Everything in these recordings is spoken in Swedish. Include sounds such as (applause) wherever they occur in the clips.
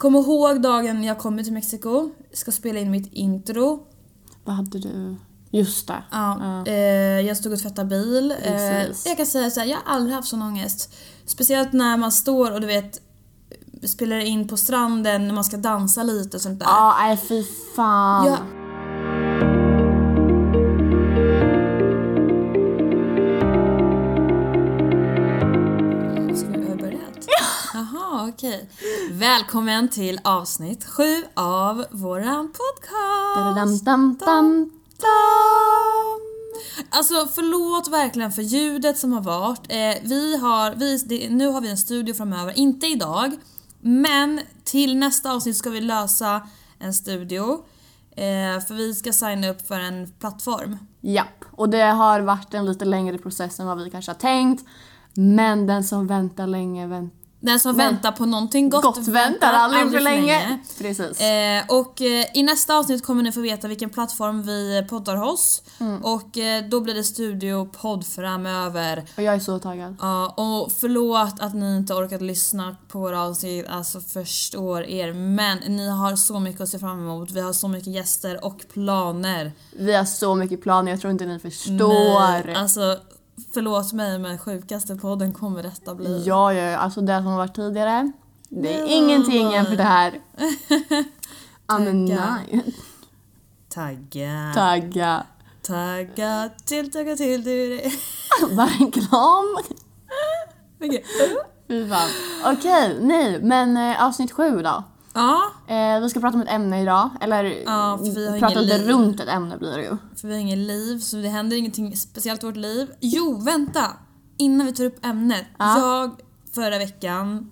Kom ihåg dagen jag kommer till Mexiko. Ska spela in mitt intro. Vad hade du? Just det. Ja, eh, jag stod och tvättade bil. Eh, jag kan säga så här, jag har aldrig haft sån ångest. Speciellt när man står och du vet spelar in på stranden när man ska dansa lite och sånt där. Ja, nej fy fan. Jag, Jaha, okej. Välkommen till avsnitt sju av våran podcast. Dam, dam. Alltså förlåt verkligen för ljudet som har varit. Eh, vi har, vi, det, nu har vi en studio framöver, inte idag. Men till nästa avsnitt ska vi lösa en studio. Eh, för vi ska signa upp för en plattform. Japp, och det har varit en lite längre process än vad vi kanske har tänkt. Men den som väntar länge väntar Den som väntar på någonting gott, gott väntar aldrig för länge. Precis. Eh, och eh, i nästa avsnitt kommer ni få veta vilken plattform vi poddar hos. Mm. Och eh, då blir det studiopodd framöver. Och jag är så taggad. Ja, och förlåt att ni inte orkat lyssna på våra avsnitt, alltså förstår er. Men ni har så mycket att se fram emot. Vi har så mycket gäster och planer. Vi har så mycket planer, jag tror inte ni förstår. Nej, alltså förlåt mig men sjukaste podden kommer detta bli. Ja, ja, ja, alltså det som har varit tidigare. Det är ingenting jämfört det här. (laughs) Tagga. Tagga, Tagga. tagga till, tagga till. Du. (laughs) Reklam. (laughs) Okej. Fy fan. Okej, nej men eh, avsnitt sju då. Ja, Eh, vi ska prata om ett ämne idag. Eller Ja, för vi har prata lite liv. runt ett ämne blir det ju. för vi har inget liv så det händer ingenting speciellt i vårt liv. Jo, vänta! Innan vi tar upp ämnet. Ja. Jag förra veckan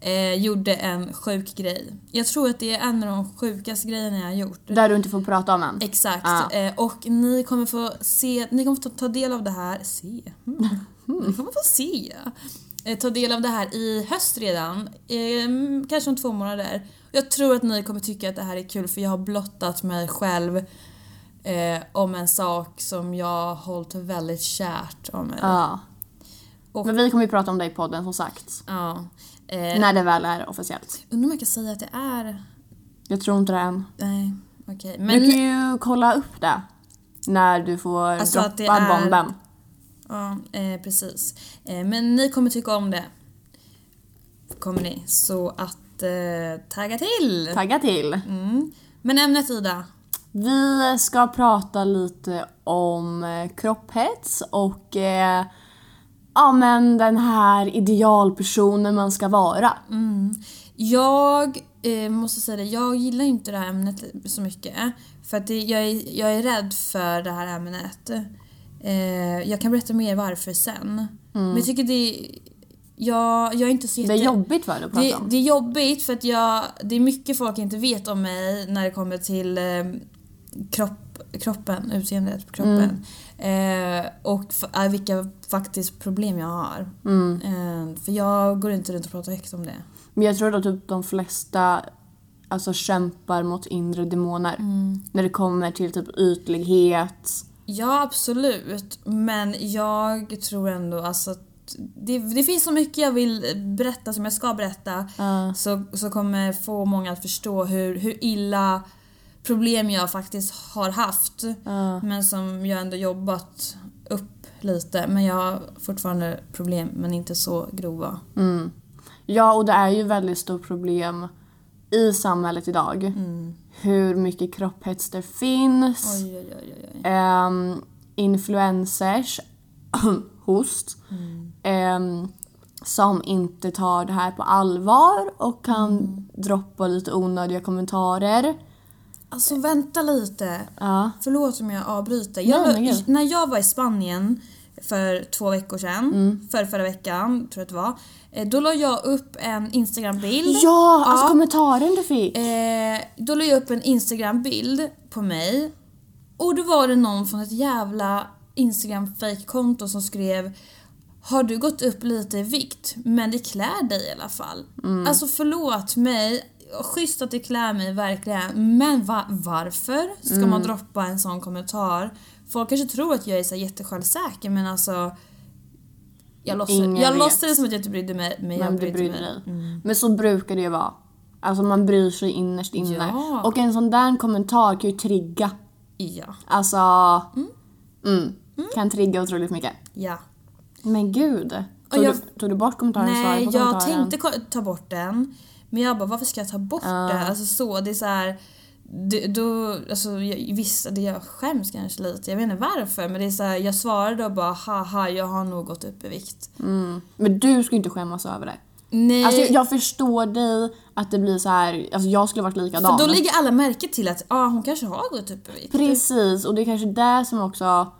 eh, gjorde en sjuk grej. Jag tror att det är en av de sjukaste grejerna jag har gjort. Där du inte får prata om än. Exakt. Ja. Eh, och ni kommer få se, ni kommer få ta, ta del av det här, se? Mm. (laughs) Ni kommer få se. Eh, ta del av det här i höst redan. Eh, kanske om två månader. Jag tror att ni kommer tycka att det här är kul för jag har blottat mig själv eh, om en sak som jag har hållit väldigt kärt om mig. Ja. Och- Men vi kommer ju prata om det i podden som sagt. Ja. Eh, När det väl är officiellt. undrar om jag kan säga att det är... Jag tror inte det än. Nej, okej. Du Men kan ju kolla upp det. När du får Alltså droppa bomben. Ja, eh, precis. Eh, men ni kommer tycka om det. Kommer ni. Så att eh, tagga till! Tagga till. Mm. Men ämnet Ida. Vi ska prata lite om eh, kropphets och eh, ja men den här idealpersonen man ska vara. Jag eh, måste säga det, jag gillar inte det här ämnet så mycket. För att det, jag, är, jag är rädd för det här ämnet. Eh, jag kan berätta mer varför sen. Men jag tycker det jag, jag är inte så Det är jätte... jobbigt för dig att prata Det, om. det är jobbigt för att jag, det är mycket folk inte vet om mig när det kommer till eh, kropp, kroppen, utseendet på kroppen. Eh, och f- äh, vilka faktiskt problem jag har. Mm. Eh, för jag går inte runt och pratar högt om det. Men jag tror att typ de flesta alltså, kämpar mot inre demoner. Mm. När det kommer till typ ytlighet. Ja, absolut. Men jag tror ändå alltså att det, det finns så mycket jag vill berätta som jag ska berätta. Ja. Så, så kommer få många att förstå hur, hur illa problem jag faktiskt har haft. Ja. Men som jag ändå jobbat upp lite. Men jag har fortfarande problem men inte så grova. Mm. Ja, och det är ju väldigt stort problem i samhället idag. Mm. Hur mycket kropphets det finns. Oj, oj, oj. Ehm, influencers, (coughs) host, ehm, som inte tar det här på allvar och kan droppa lite onödiga kommentarer. Alltså vänta lite. Ja. Förlåt om jag avbryter. Nej, Jag, gud. när jag var i Spanien för två veckor sedan, för förra veckan tror jag att det var. eh, Då la jag upp en Instagram-bild. Ja, alltså Ja. kommentaren du fick. Eh, då la jag upp en Instagram-bild på mig. Och då var det någon från ett jävla Instagram fake-konto som skrev Har du gått upp lite i vikt? Men det klär dig i alla fall. Alltså förlåt mig. Schysst att det klär mig verkligen. Men va- varför ska man droppa en sån kommentar? Folk kanske tror att jag är så jättesjälvsäker men alltså Jag låtsades, jag som att jag inte brydde mig men jag Men du brydde brydde mig. dig. Men så brukar det ju vara. Alltså man bryr sig innerst inne. Ja. Och en sån där kommentar kan ju trigga. Ja. Alltså... Mm. Kan trigga otroligt mycket. Ja. Men gud. Tog, jag- du, tog du bort kommentaren? Nej, jag kommentaren? tänkte ta bort den. Men jag bara, varför ska jag ta bort det? Alltså så, det är så här. Då, alltså jag, visst, det jag skäms kanske lite. Jag vet inte varför men det är så här, jag svarade och bara haha jag har nog gått upp i vikt. Mm. Men du skulle inte skämmas över det. Nej, Alltså jag förstår dig att det blir så här. alltså jag skulle varit likadan. för då lägger alla märke till att ah, hon kanske har gått upp i vikt. Precis, och det är kanske det som också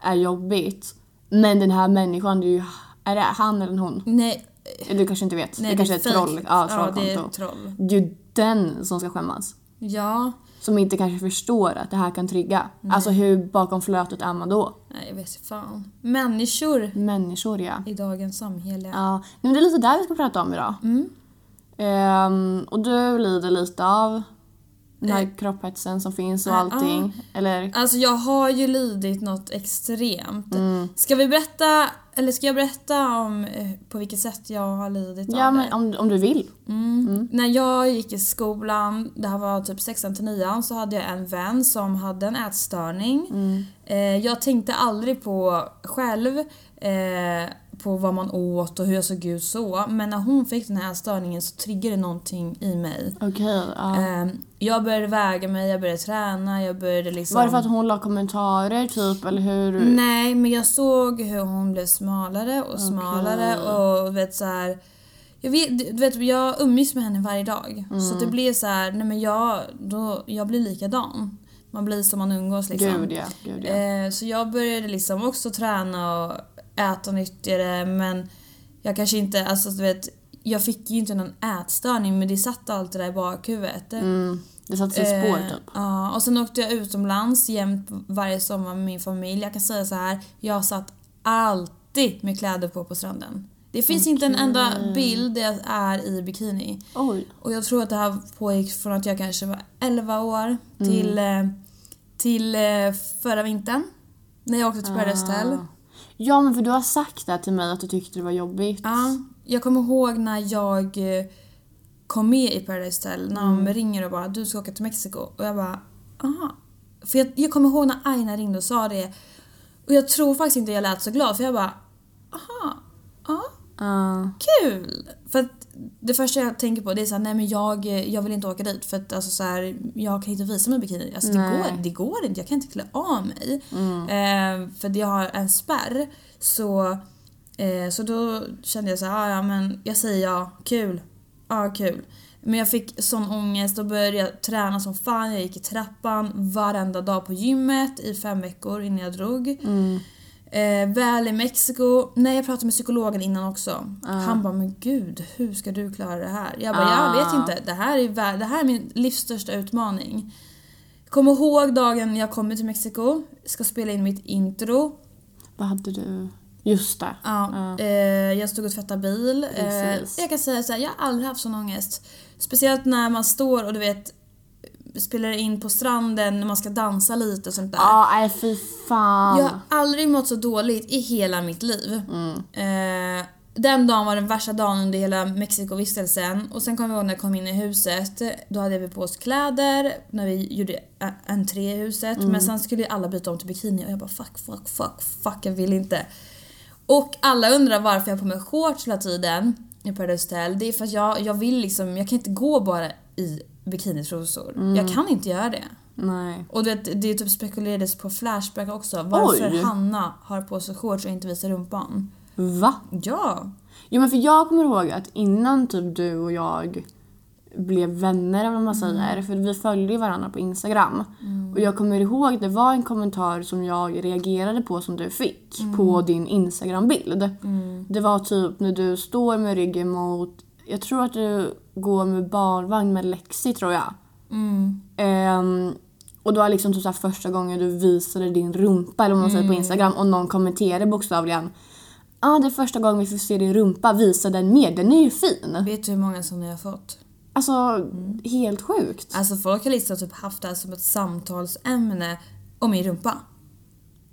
är jobbigt. Men den här människan, det är ju... Är det han eller hon? Nej, Du kanske inte vet? nej det kanske är ett troll. Ja, ja, det är trollkonto. troll. Det är ju den som ska skämmas. Ja, Som inte kanske förstår att det här kan trigga. Alltså hur bakom flötet är man då? nej jag vet fan. Människor Människor ja. i dagens samhälle. Ja, men det är lite där vi ska prata om idag. Mm. Ehm, och du lider lite av kropphetsen som finns och Ja. allting. Eller? Alltså jag har ju lidit något extremt. Mm. Ska vi berätta, eller ska jag berätta om eh, på vilket sätt jag har lidit Ja, av men det? om, om du vill. Mm. När jag gick i skolan, det här var typ 6 till 9 så hade jag en vän som hade en ätstörning. Mm. Eh, jag tänkte aldrig på själv eh, på vad man åt och hur jag såg ut så. Men när hon fick den här ätstörningen så triggade det någonting i mig. Okej, ja. Eh, jag började väga mig, jag började träna, jag började liksom... Var det för att hon la kommentarer typ eller hur? Nej, men jag såg hur hon blev smalare och smalare och vet så här. Jag, vet, du vet, jag umgås med henne varje dag. Så det blir så här, nej men jag, då, jag blir likadan. Man blir som man umgås liksom. Gud ja, gud ja. Eh, så jag började liksom också träna och äta nyttigare men jag kanske inte, alltså du vet, jag fick ju inte någon ätstörning men det satt alltid där i bakhuvudet. Mm, det satte sig spår Eh, typ. Ja, och sen åkte jag utomlands jämt varje sommar med min familj. Jag kan säga så här, jag satt alltid med kläder på på stranden. Det finns inte en enda bild där jag är i bikini. Oj. Och jag tror att det här pågick från att jag kanske var 11 år till, Mm. eh, till eh, förra vintern. När jag åkte till Paradise Hotel. Ja men för du har sagt det till mig att du tyckte det var jobbigt. Ja, jag kommer ihåg när jag eh, kom med i Paradise Hotel när Mm. de ringer och bara du ska åka till Mexiko och jag bara aha. För jag, jag kommer ihåg när Aina ringde och sa det och jag tror faktiskt inte jag lät så glad för jag bara aha, ja, Ah. kul! För att det första jag tänker på det är såhär, nej men jag, jag vill inte åka dit för att alltså så här, jag kan inte visa mig bikini. Alltså det går, det går inte, jag kan inte klä av mig. Eh, för jag har en spärr. Så, eh, så då kände jag så här, ah, ja men jag säger ja, kul. Ja, kul. Men jag fick sån ångest och började jag träna som fan. Jag gick i trappan varenda dag på gymmet i fem veckor innan jag drog. Mm. Eh, väl i Mexiko. Nej, jag pratade med psykologen innan också. Han bara, men gud, hur ska du klara det här? Jag bara, Ah. jag vet inte. Det här, är, det här är min livs största utmaning. Kom ihåg dagen jag kommer till Mexiko. Ska spela in mitt intro. Vad hade du? Just det. Ja, Ja. eh, jag stod och tvättade bil. Eh, jag kan säga så här, jag har aldrig haft sån ångest. Speciellt när man står och du vet spelar in på stranden när man ska dansa lite och sånt där. Ja, nej fy fan. Jag har aldrig mått så dåligt i hela mitt liv. Eh, den dagen var den värsta dagen under hela Mexikovistelsen. Och sen kommer jag ihåg när jag kom in i huset. Då hade vi på oss kläder när vi gjorde entré i huset. Men sen skulle ju alla byta om till bikini och jag bara fuck, fuck, fuck, fuck, jag vill inte. Och alla undrar varför jag har på mig shorts hela tiden i Paradise Hotel. Det är för att jag, jag vill liksom, jag kan inte gå bara i bikinitrosor. Jag kan inte göra det. Nej. Och du vet, det typ spekulerades på Flashback också. Varför Oj. Hanna har på sig shorts och inte visar rumpan. Va? Ja. Jo men för jag kommer ihåg att innan typ du och jag blev vänner eller vad man säger, för vi följde ju varandra på Instagram. Och jag kommer ihåg det var en kommentar som jag reagerade på som du fick på din Instagram-bild. Det var typ när du står med ryggen mot, jag tror att du går med barnvagn med Lexi tror jag. Mm. Ehm, och det var liksom typ så första gången du visade din rumpa eller vad man säger på Instagram och någon kommenterade bokstavligen Ja, ah, det är första gången vi får se din rumpa, visa den mer, den är ju fin. Vet du hur många som jag har fått? Alltså, helt sjukt. Alltså folk har liksom typ haft det här som ett samtalsämne om min rumpa.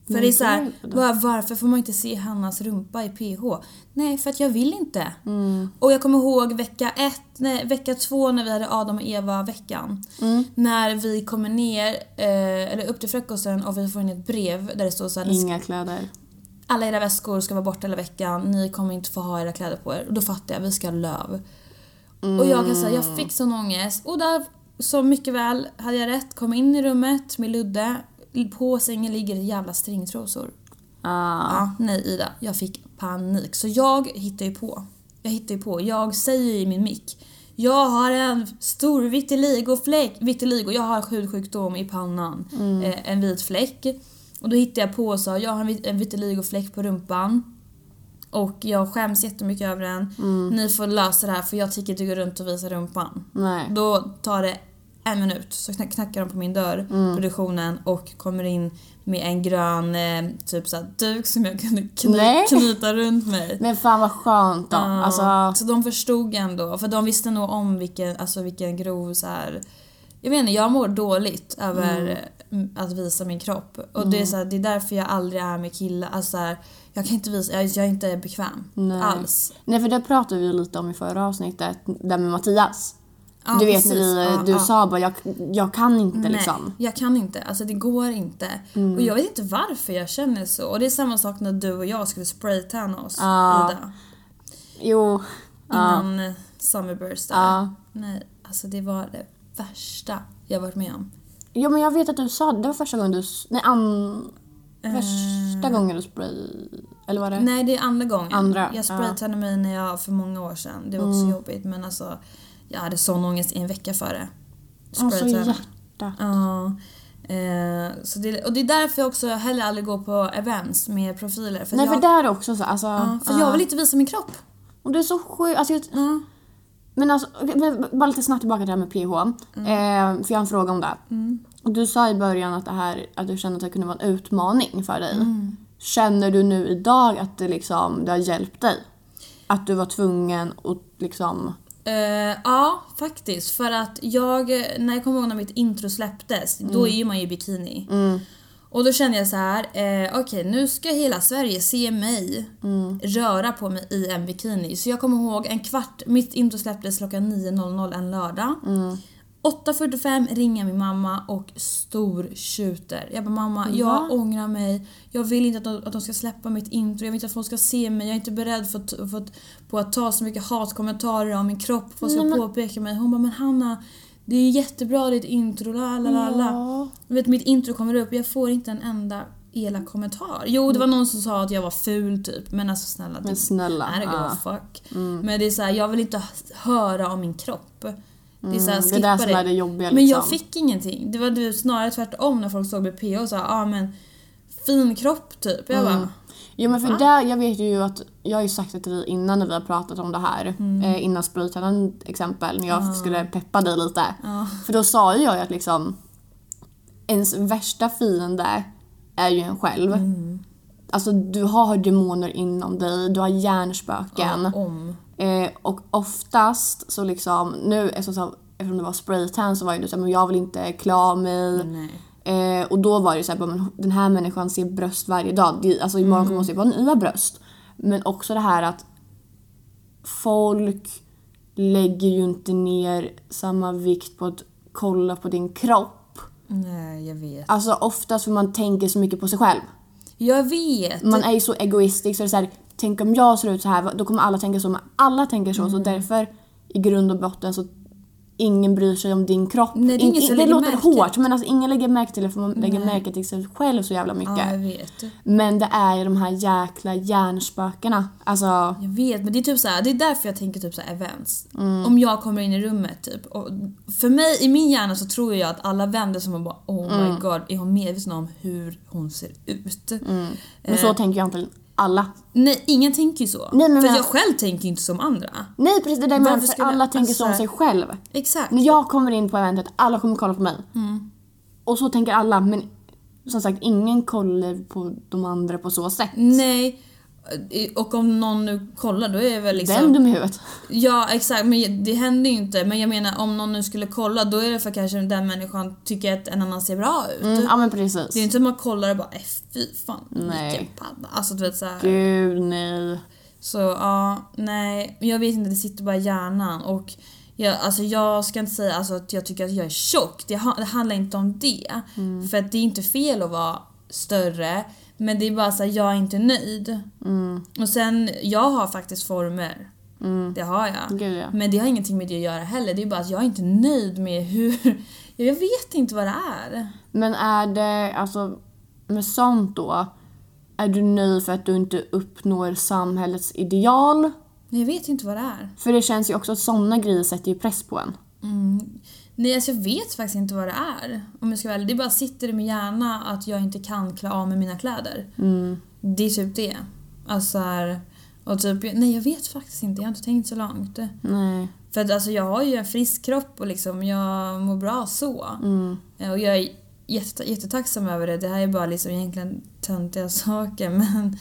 För det är så här, gud. var, varför får man inte se Hannas rumpa i PH? Nej, för att jag vill inte. Mm. Och jag kommer ihåg vecka ett, nej, vecka två när vi hade Adam och Eva-veckan. Mm. När vi kommer ner, eh, eller upp till frukosten och vi får in ett brev där det står så här, "Ni ska- Inga kläder. alla era väskor ska vara borta hela veckan, ni kommer inte få ha era kläder på er. Och då fattar jag, vi ska ha löv. Och jag kan säga, jag fick sån ångest. Och där, så mycket väl, hade jag rätt, kom in i rummet med Ludde. På sängen ligger jävla stringtrosor. Ah. Ja, nej Ida, jag fick panik. Så jag hittar ju på. Jag hittar ju på. Jag säger i min mick. Jag har en stor vitiligo-fläck. Vitiligo, jag har hudsjukdom i pannan. Eh, en vit fläck. Och då hittade jag på och sa jag har en vit- en vitiligo-fläck på rumpan. Och jag skäms jättemycket över den. Ni får lösa det här för jag tycker inte gå runt och visa rumpan. Nej. Då tar det en minut så knack- knackar de på min dörr, produktionen, och kommer in med en grön eh, typ så här, duk som jag kunde kny- knyta runt mig. Men fan vad skönt då. Ja, Alltså, Så de förstod ändå, för de visste nog om vilken, alltså vilken grov så här. Jag vet inte, jag mår dåligt över mm, att visa min kropp. Och det, är så här, det är därför jag aldrig är med killar. Alltså här, jag kan inte visa, jag, jag är inte bekväm Nej. alls. nej för det pratade vi lite om i förra avsnittet, där med Mattias. Ja, du vet precis. när vi, Ja, du ja. sa bara jag, jag kan inte Nej, liksom. jag kan inte. Alltså det går inte. Mm. Och jag vet inte varför jag känner så. Och det är samma sak när du och jag skulle spraytanna oss, Ja. Ida. Jo. Innan ja. Summerburst där. Ja. Nej, alltså det var det värsta jag varit med om. Jo men jag vet att du sa det, det var första gången du, nej an, första gången du spray, eller var det? Eh. Nej, det är andra gången. Andra, Jag spraytannade mig när jag, för många år sedan. Det var också Mm. jobbigt men alltså jag hade sån ångest i en vecka före. Alltså Spraytanna. hjärta. Ja. Eh, så det, och det är därför jag också heller aldrig går på events med profiler. För Nej jag, för där är också så, alltså. ja, för ja. jag vill inte visa min kropp. Och det är så sjukt, alltså, jag- Ja. men alltså, men bara lite snabbt tillbaka till det här med PH. Eh, för jag har en fråga om det. Och Du sa i början att, det här, att du kände att det kunde vara en utmaning för dig. Känner du nu idag att det, liksom, det har hjälpt dig? Att du var tvungen att liksom... Eh, ja, faktiskt. För att jag, när jag kommer ihåg när mitt intro släpptes, då är ju man ju i bikini. Och då kände jag så här, eh, okej nu ska hela Sverige se mig röra på mig i en bikini. Så jag kommer ihåg en kvart, mitt intro släpptes klockan 9.00 en lördag. 8.45 ringer min mamma och stor tjuter. Jag bara mamma, jag Va? ångrar mig. Jag vill inte att de, att de ska släppa mitt intro. Jag vill inte att folk ska se mig. Jag är inte beredd för, att- för, att- på att ta så mycket hatkommentarer om min kropp. Folk ska Nej, men- påpeka mig. Hon bara, men Hanna, det är jättebra ditt intro. La, la, la, la. Ja. Vet, mitt intro kommer upp jag får inte en enda elak kommentar. Jo, det var någon som sa att jag var ful typ. Men alltså snälla. Men det- snälla. I don't give ja. a fuck. Men det är så här, jag vill inte höra om min kropp. Det är så här, Mm, det är det som är det jobbiga Men jag liksom. fick ingenting. Det var du snarare tvärtom när folk såg mig PH och sa ja ah, men fin kropp typ. Jag Mm. bara Jo men för där, jag vet ju att, jag har ju sagt det till dig innan när vi har pratat om det här. Mm. Eh, innan spraytannan exempel, när jag skulle peppa dig lite. ja. För då sa ju jag ju att liksom ens värsta fiende är ju en själv. Mm. Alltså du har demoner inom dig, du har hjärnspöken. ja, om. Eh, och oftast så liksom, nu eftersom, det var spraytan så var ju du såhär, men jag vill inte klä av mig. Eh, och då var det såhär, men den här människan ser bröst varje dag. Det, alltså imorgon kommer hon se bara nya bröst. Men också det här att folk lägger ju inte ner samma vikt på att kolla på din kropp. Nej, jag vet. Alltså oftast för man tänker så mycket på sig själv. Jag vet. Man är ju så egoistisk så det är så här, tänk om jag ser ut så här, då kommer alla tänka så. Men alla tänker så, Mm. så därför i grund och botten så ingen bryr sig om din kropp. Nej, det som det låter märke. hårt men alltså ingen lägger märke till det för man lägger Nej. märke till sig själv så jävla mycket. Ja. Men det är ju de här jäkla hjärnspökena. Alltså, Jag vet, men det är typ så här, det är därför jag tänker typ så här events. Mm. Om jag kommer in i rummet typ. Och för mig, i min hjärna så tror jag att alla vänder sig om och bara oh Mm. my god, är hon medveten om hur hon ser ut? men så tänker jag inte alla. Nej, ingen tänker ju så. Nej, men för men- jag själv tänker ju inte som andra. Nej precis, det är det jag menar. Varför för Alla tänker så om alltså- sig själv. Exakt. När jag kommer in på eventet, alla kommer kolla på mig. Mm. Och så tänker alla, men som sagt ingen kollar på de andra på så sätt. Nej. Och om någon nu kollar då är det väl liksom... Vem dum i huvudet? Ja exakt, men det händer ju inte. Men jag menar om någon nu skulle kolla då är det för kanske den människan tycker att en annan ser bra ut. Mm, ja men precis. Det är inte som att man kollar och bara äh, fy fan Nej. vilken padda. Alltså du vet såhär. Gud nej. Så ja, nej. Jag vet inte, det sitter bara i hjärnan. Och jag, alltså, jag ska inte säga alltså, att jag tycker att jag är tjock. Det, det handlar inte om det. Mm. För att det är inte fel att vara större. Men det är bara så här, jag är inte nöjd. Mm. Och sen, jag har faktiskt former. Mm. Det har jag. Gud ja. Men det har ingenting med det att göra heller. Det är bara att jag är inte nöjd med hur... (laughs) Jag vet inte vad det är. Men är det, alltså med sånt då, är du nöjd för att du inte uppnår samhällets ideal? Jag vet inte vad det är. För det känns ju också att såna grejer sätter ju press på en. Mm. Nej, alltså jag vet faktiskt inte vad det är. Om jag ska ärlig. Det bara sitter i min hjärna att jag inte kan klä av mig mina kläder. Mm. Det är typ det. Alltså här, och typ, nej jag vet faktiskt inte. Jag har inte tänkt så långt. Nej. För att alltså jag har ju en frisk kropp och liksom jag mår bra så. Mm. Och jag är jätte, jättetacksam över det. Det här är bara liksom egentligen töntiga (laughs) saker men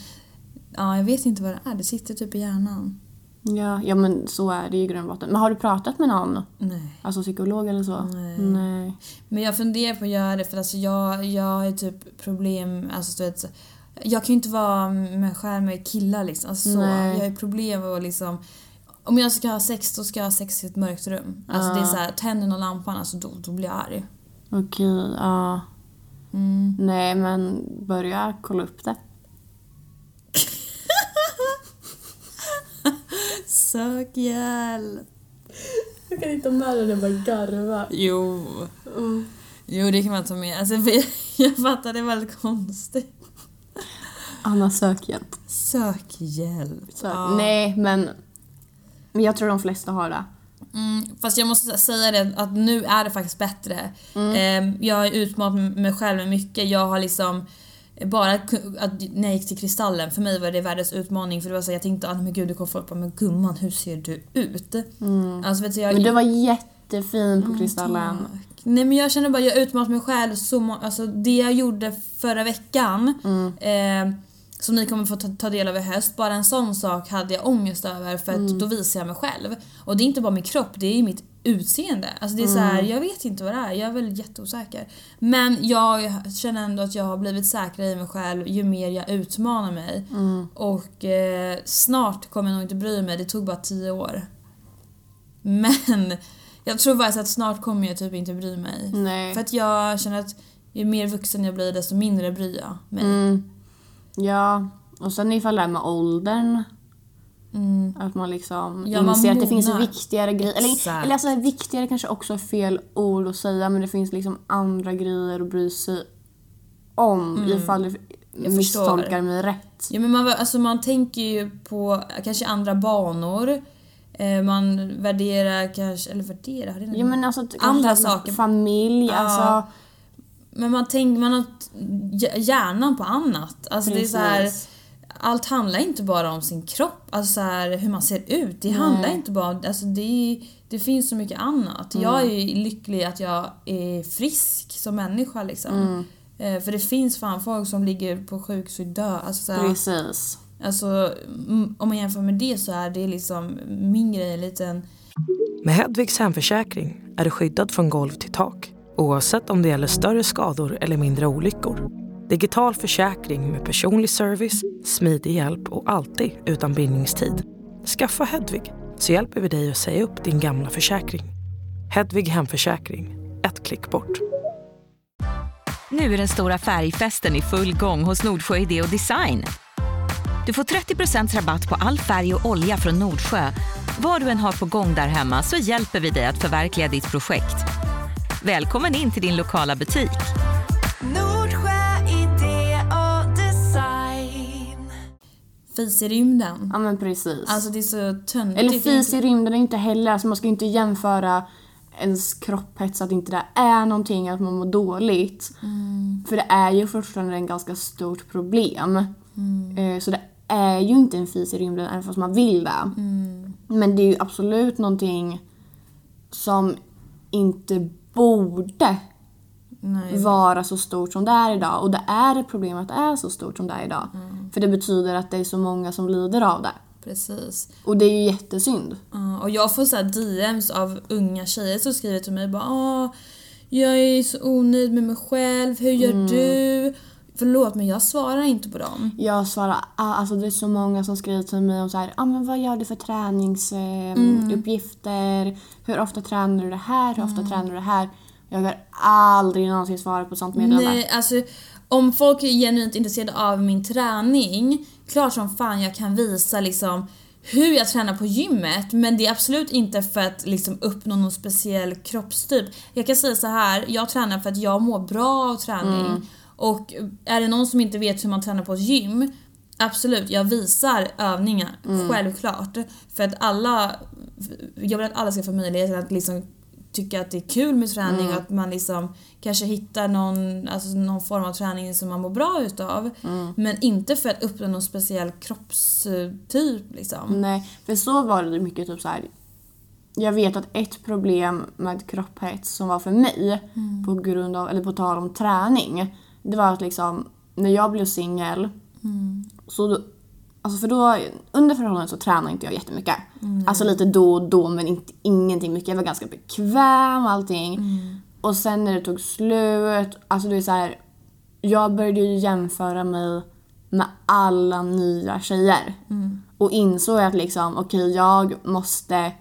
ja, jag vet inte vad det är. Det sitter typ i hjärnan. Ja, ja men så är det ju i grund och botten. Men har du pratat med någon? Nej. Alltså psykolog eller så? Nej. Nej. Men jag funderar på att göra det för alltså jag, jag har typ problem, alltså du vet, jag kan ju inte vara med själv med killar liksom. Alltså, så. Jag har ju problem med att liksom om jag ska ha sex, då ska jag ha sex i ett mörkt rum. Alltså det är så här, tänder någon lampan, alltså då, då blir jag arg. Okej, ja. Mm. Nej men börja kolla upp det. Sök hjälp. Jag kan inte med det, det bara garva. Jo. Jo, det kan man ta med. Alltså, jag, (laughs) jag fattar, det är väldigt konstigt. Anna sök hjälp. Sök hjälp. Så, Ja. Nej men, men jag tror de flesta har det. Mm, fast jag måste säga det att nu är det faktiskt bättre. Eh, jag har utmanat mig själv med mycket. Jag har liksom bara ku- att när jag gick till Kristallen, för mig var det världens utmaning för det var så jag tänkte ah, men gud det kommer folk bara men gumman hur ser du ut? Alltså, vet du, jag, Men du var jättefin på Kristallen. Tack. Nej men jag känner bara jag utmanat mig själv så må- alltså det jag gjorde förra veckan eh, som ni kommer få ta, ta del av i höst, bara en sån sak hade jag ångest över för att då visar jag mig själv. Och det är inte bara min kropp, det är ju mitt utseende. Alltså det är så här, jag vet inte vad det är, jag är väl jätteosäker. Men jag känner ändå att jag har blivit säkrare i mig själv ju mer jag utmanar mig. Och eh, snart kommer jag nog inte bry mig, det tog bara tio år. Men (laughs) jag tror faktiskt att snart kommer jag typ inte bry mig. Nej. För att jag känner att ju mer vuxen jag blir desto mindre bryr jag mig. Mm. Ja, och sen ifall det är med åldern. Mm. Att man liksom Ja, man inser att det finns viktigare grejer. Eller, eller alltså viktigare kanske också är fel ord att säga men det finns liksom andra grejer att bry sig om ifall du Mm. Jag misstolkar förstår. mig rätt. Ja, men man, alltså man tänker ju på kanske andra banor. Eh, man värderar kanske, eller värderar, det Ja, men alltså, Andra saker. Familj, Ja. alltså. Men man tänker, man har hjärnan på annat. Alltså det är så här, Precis. Allt handlar inte bara om sin kropp, alltså så här, hur man ser ut. Det handlar inte bara om, alltså det, det finns så mycket annat. Jag är lycklig att jag är frisk som människa liksom. Eh, För det finns fan folk som ligger på sjukhus och dör. Alltså, så här, Precis. alltså, mm, om man jämför med det så är det liksom min grej en liten... Med Hedvigs hemförsäkring är du skyddad från golv till tak oavsett om det gäller större skador eller mindre olyckor. Digital försäkring med personlig service, smidig hjälp och alltid utan bindningstid. Skaffa Hedvig så hjälper vi dig att säga upp din gamla försäkring. Hedvig hemförsäkring, ett klick bort. Nu är den stora färgfesten i full gång hos Nordsjö Idé och Design. Du får 30% rabatt på all färg och olja från Nordsjö. Vad du än har på gång där hemma så hjälper vi dig att förverkliga ditt projekt. Välkommen in till din lokala butik. Fis i rymden. Ja men precis. Alltså det är så töntigt. Eller fis i rymden är inte heller, alltså man ska ju inte jämföra ens kropphets att inte det är någonting, att man mår dåligt. För det är ju fortfarande en ganska stort problem. Eh, Så det är ju inte en fis i rymden även fast man vill det. Men det är ju absolut någonting som inte borde Nej. vara så stort som det är idag. Och det är ett problem att det är så stort som det är idag. För det betyder att det är så många som lider av det. Precis. Och det är ju jättesynd. Ja, och jag får så här DMs av unga tjejer som skriver till mig bara Åh, jag är så onöjd med mig själv, hur gör Mm. du? Förlåt men jag svarar inte på dem. Jag svarar, alltså det är så många som skriver till mig om så här, ah, men vad gör du för träningsuppgifter? Hur ofta tränar du det här? Hur ofta tränar du det här? Jag har aldrig någonsin svarat på sånt meddelande. Nej, alltså om folk är genuint intresserade av min träning, klart som fan jag kan visa liksom hur jag tränar på gymmet men det är absolut inte för att liksom uppnå någon speciell kroppstyp. Jag kan säga så här, jag tränar för att jag mår bra av träning och är det någon som inte vet hur man tränar på ett gym Absolut, jag visar övningar, självklart. För att alla, jag vill att alla ska få möjligheten att liksom tycka att det är kul med träning och att man liksom kanske hittar någon, alltså någon form av träning som man mår bra utav. Men inte för att uppnå någon speciell kroppstyp liksom. Nej, för så var det mycket typ så här. Jag vet att ett problem med kropphets som var för mig på grund av, eller på tal om träning. Det var att liksom när jag blev singel så då, alltså för då, under förhållandet så tränade inte jag jättemycket. Alltså lite då och då men inte, ingenting mycket. Jag var ganska bekväm och allting. Och sen när det tog slut, alltså det är så här. Jag började ju jämföra mig med alla nya tjejer. Och insåg att liksom, okej jag måste...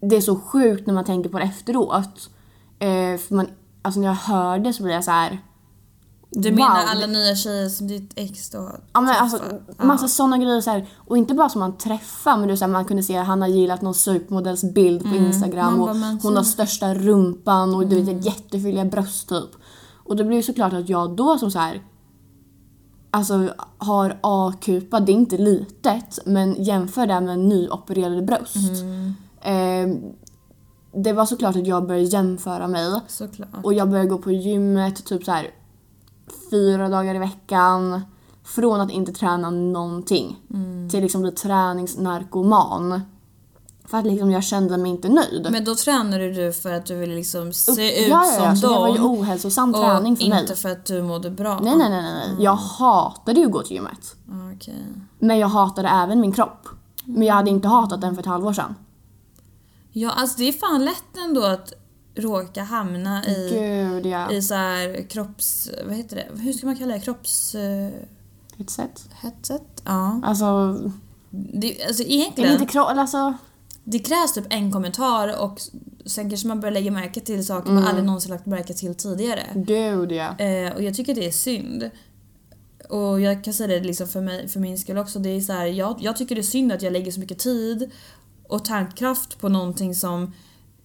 Det är så sjukt när man tänker på det efteråt. Eh, för man, alltså när jag hör det så blir jag så här. Du menar wow, alla nya tjejer som ditt ex då Ja men alltså träffar? massa sådana grejer så här. Och inte bara som man träffar men är så här, man kunde se att han har gillat någon supermodells bild på Instagram Mm. Och bara, men hon har så- största rumpan och du Mm. vet jättefylliga bröst typ. Och det blir ju såklart att jag då som så här Alltså har A-kupa, det är inte litet men jämför det med nyopererade bröst. Mm. Eh, det var såklart att jag började jämföra mig. Såklart. Och jag började gå på gymmet typ så här fyra dagar i veckan. Från att inte träna någonting till liksom bli träningsnarkoman. För att liksom jag kände mig inte nöjd. Men då tränade du för att du ville liksom se Upp- ut ja, som ja, så dem. det var ju ohälsosam träning för och mig. inte för att du mådde bra. Nej, nej, nej, nej. nej. Jag hatade ju att gå till gymmet. Ah, Okej. Men jag hatade även min kropp. Men jag hade inte hatat den för ett halvår sedan. Ja, alltså det är fan lätt ändå att råka hamna i, Gud ja. i så här kropps... Vad heter det? Hur ska man kalla det? Kropps... Sätt. headset? Ja. Alltså, Det, alltså egentligen, inte kropp... Alltså, det krävs typ en kommentar och sen kanske man börjar lägga märke till saker man aldrig någonsin lagt märke till tidigare. gud ja. Eh, och jag tycker det är synd. Och jag kan säga det liksom för, mig, för min skull också. Det är så här, jag, jag tycker det är synd att jag lägger så mycket tid och tankekraft på någonting som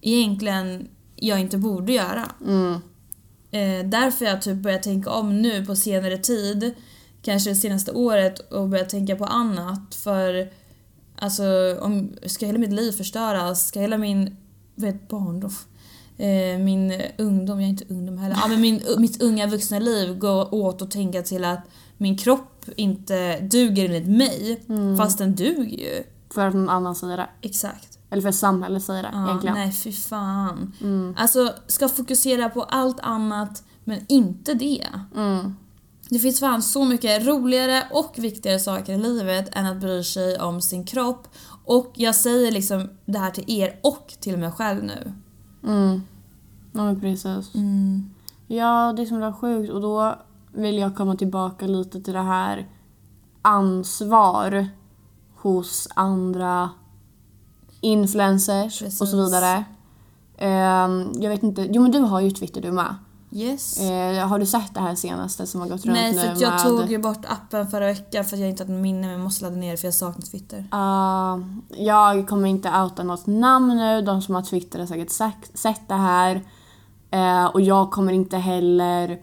egentligen jag inte borde göra. Eh, därför har jag typ börjat tänka om nu på senare tid, kanske det senaste året, och börjat tänka på annat. För alltså, om, ska hela mitt liv förstöras? Ska hela min vet, barndom, eh, min ungdom, jag är inte ungdom heller, ja, men min, mitt unga vuxna liv gå åt och tänka till att min kropp inte duger enligt mig, fast den duger ju. För att någon annan säger det. Exakt. Eller för samhället säger det Ja, egentligen. nej fy fan. Alltså, ska fokusera på allt annat men inte det. Det finns fan så mycket roligare och viktigare saker i livet än att bry sig om sin kropp. Och jag säger liksom det här till er och till mig själv nu. Mm. Ja men precis. Ja, det är som är sjukt och då vill jag komma tillbaka lite till det här ansvar hos andra influencers och så Precis. vidare. Ehm, jag vet inte, jo men du har ju Twitter du med. Yes. Eh, har du sett det här senaste som har gått runt Nej nu för att jag med... tog ju bort appen förra veckan för att jag inte hade minne men jag måste ladda ner det för jag saknar Twitter. Ah, jag kommer inte outa något namn nu. De som har Twitter har säkert sagt, sett det här. Eh, och jag kommer inte heller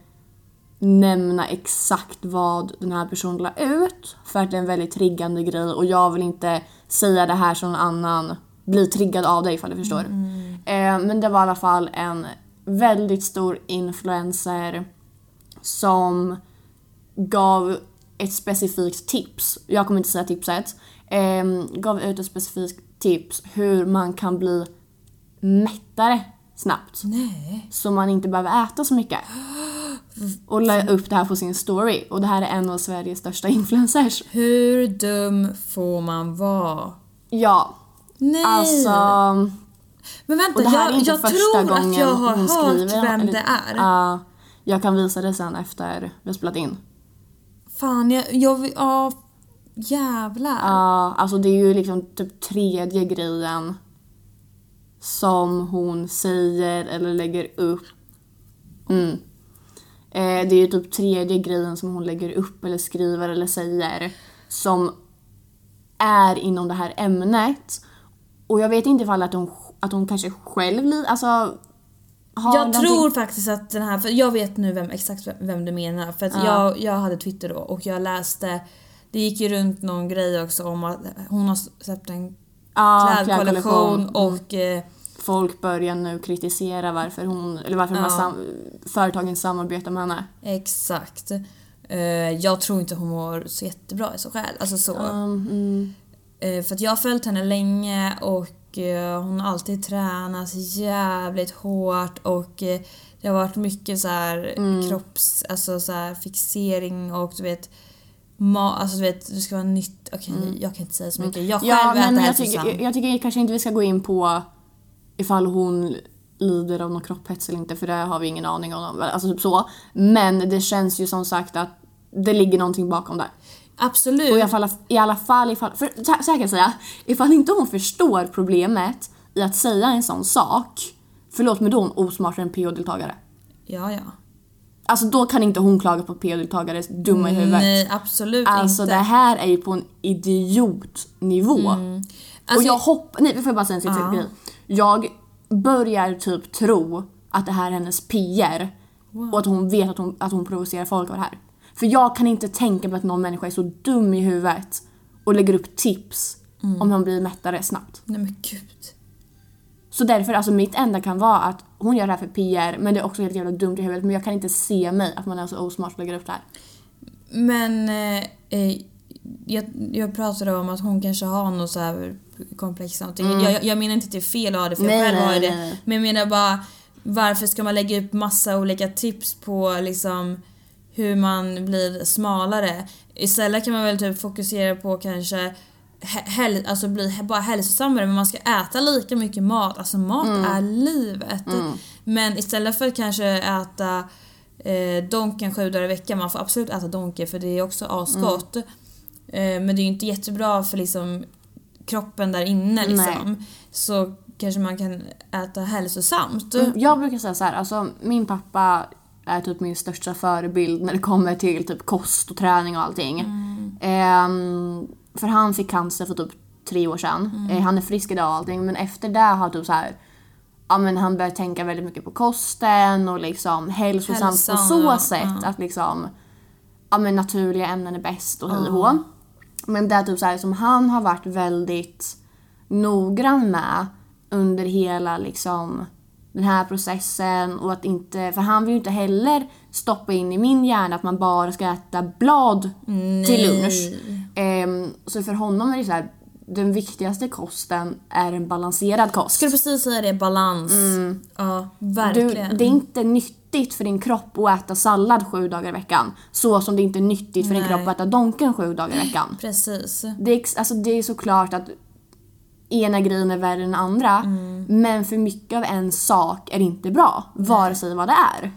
nämna exakt vad den här personen la ut. För att det är en väldigt triggande grej och jag vill inte säga det här som någon annan blir triggad av det ifall du förstår. Eh, men det var i alla fall en väldigt stor influencer som gav ett specifikt tips. Jag kommer inte säga tipset. ehm, gav ut ett specifikt tips hur man kan bli mättare snabbt. Nej. Så man inte behöver äta så mycket. (gasps) och la upp det här på sin story. Och det här är en av Sveriges största influencers. Hur dum får man vara? Ja, Nej! alltså... men vänta, Och det här är jag, inte jag första tror att jag har hört vem det är. Ja, jag kan visa det sen efter vi har spelat in. Fan, jag, jag. Ja, jävlar. Ja, alltså det är ju liksom typ tredje grejen som hon säger eller lägger upp. Mm. Eh, det är ju typ tredje grejen som hon lägger upp eller skriver eller säger som är inom det här ämnet. Och jag vet inte ifall att hon, att hon kanske själv li- alltså Jag någonting- tror faktiskt att den här, för jag vet nu vem, exakt vem du menar. För att jag, jag hade Twitter då och jag läste, det gick ju runt någon grej också om att hon har släppt en Ja, klädkollektion Mm. och eh, folk börjar nu kritisera varför hon, eller varför de här Ja. sam, företagen samarbetar med henne. exakt. Eh, jag tror inte hon mår så jättebra i sig själv. Alltså så. Um, mm. Eh, för att jag har följt henne länge och eh, hon har alltid tränat jävligt hårt och eh, det har varit mycket så här Mm. kropps, alltså så här fixering och du vet Ma- alltså du vet, det ska vara nytt. Okej, jag kan inte säga så mycket. Jag själv Mm. Ja, äter men jag hälsosamt. tycker, jag tycker kanske inte vi ska gå in på ifall hon lider av någon kropphets eller inte för det har vi ingen aning om. Alltså typ så. Men det känns ju som sagt att det ligger någonting bakom det. Absolut. Och i alla fall, i alla fall ifall, för så här så här kan jag säga, ifall inte hon förstår problemet i att säga en sån sak, förlåt men då är hon osmartare än PO-deltagare. Ja, ja. Alltså då kan inte hon klaga på PO-deltagares dumma i huvudet. Nej, absolut Alltså inte. det här är ju på en idiotnivå. och Alltså, jag hoppas, nej får jag bara säga en sista Ja. grej. Jag börjar typ tro att det här är hennes PR. Och att hon vet att hon, att hon provocerar folk av det här. För jag kan inte tänka mig att någon människa är så dum i huvudet och lägger upp tips Mm. om man blir mättare snabbt. Nej men gud. Så därför, alltså mitt enda kan vara att hon gör det här för PR men det är också helt jävla dumt i huvudet men jag kan inte se mig att man är så osmart och lägger upp det här. Men eh, eh, jag, jag pratade om att hon kanske har något så här komplex någonting. Jag, jag menar inte att det är fel att ha det för Mm. Nej, jag själv har det. nej. Men jag menar bara varför ska man lägga upp massa olika tips på liksom hur man blir smalare? Istället kan man väl typ fokusera på kanske hä- häl- alltså bli bara hälsosammare men man ska äta lika mycket mat. Alltså mat Mm. är livet. Men istället för att kanske äta eh, donken sju dagar i veckan, man får absolut äta donken för det är också asgott. Mm. Eh, men det är ju inte jättebra för liksom kroppen där inne liksom. Så kanske man kan äta hälsosamt. Mm, Jag brukar säga så här, alltså min pappa är typ min största förebild när det kommer till typ kost och träning och allting. Ehm, för han fick cancer för typ tre år sedan. Eh, han är frisk idag och allting men efter det har typ så här Ja men han började tänka väldigt mycket på kosten och liksom hälsosamt på Hälsan, så ja, sätt ja. att liksom Ja men naturliga ämnen är bäst och hej och hå. Men det är typ så här som han har varit väldigt noggrann med under hela liksom den här processen och att inte, för han vill ju inte heller stoppa in i min hjärna att man bara ska äta blad till lunch. Ehm, så för honom är det så här, den viktigaste kosten är en balanserad kost. Skulle precis säga det, balans. Ja, Mm. Du, verkligen. det är inte nyttigt för din kropp att äta sallad sju dagar i veckan. Så som det inte är nyttigt för din Nej. kropp att äta donken sju dagar i veckan. Precis. Det är, alltså det är såklart att ena grejen är värre än andra. Mm. Men för mycket av en sak är inte bra. Vare sig vad det är.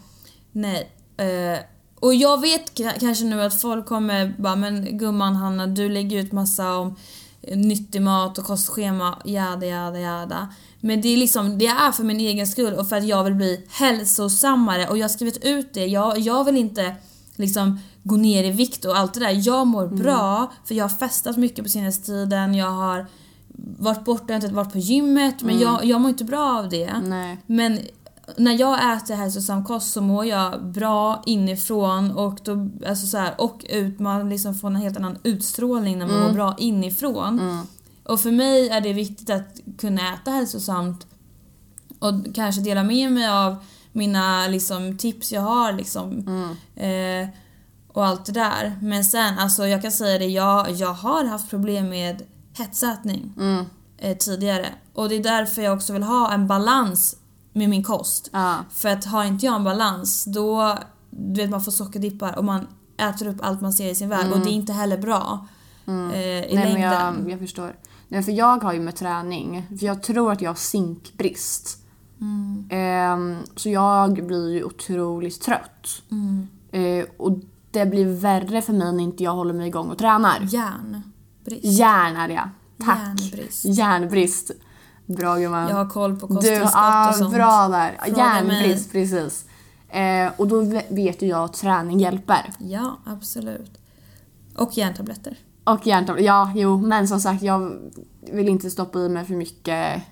Nej. Eh, och jag vet kanske nu att folk kommer bara men gumman Hanna du lägger ut massa om eh, nyttig mat och kostschema, jada jada jada. Men det är liksom, det är för min egen skull och för att jag vill bli hälsosammare och jag har skrivit ut det. Jag, jag vill inte liksom gå ner i vikt och allt det där. Jag mår bra för jag har festat mycket på senaste tiden. Jag har varit borta, jag har inte varit på gymmet men jag, jag mår inte bra av det. Nej. Men när jag äter hälsosam kost så mår jag bra inifrån och, då, alltså så här, och ut, man liksom får en helt annan utstrålning när man mår bra inifrån. Och för mig är det viktigt att kunna äta hälsosamt och kanske dela med mig av mina liksom, tips jag har liksom. Eh, och allt det där. Men sen, alltså jag kan säga det, jag, jag har haft problem med hetsätning eh, tidigare. Och det är därför jag också vill ha en balans med min kost. Ja. För att har inte jag en balans då, du vet man får sockerdippar och man äter upp allt man ser i sin väg och det är inte heller bra. Eh, I Mm. Nej, längden. men jag, jag förstår. Nej, för jag har ju med träning, för jag tror att jag har zinkbrist. Mm. Ehm, så jag blir ju otroligt trött. Mm. Eh, och det blir värre för mig när inte jag håller mig igång och tränar. Järnbrist. Järn är det. Tack. Järnbrist. Järnbrist. Bra gumman. Jag har koll på Du, kosttillskott ah, och sånt. bra där. Fråga Järnbrist, precis. Eh, och då ve- vet ju jag att träning hjälper. Ja, absolut. Och järntabletter. Och järntabletter, ja jo men som sagt jag vill inte stoppa i mig för mycket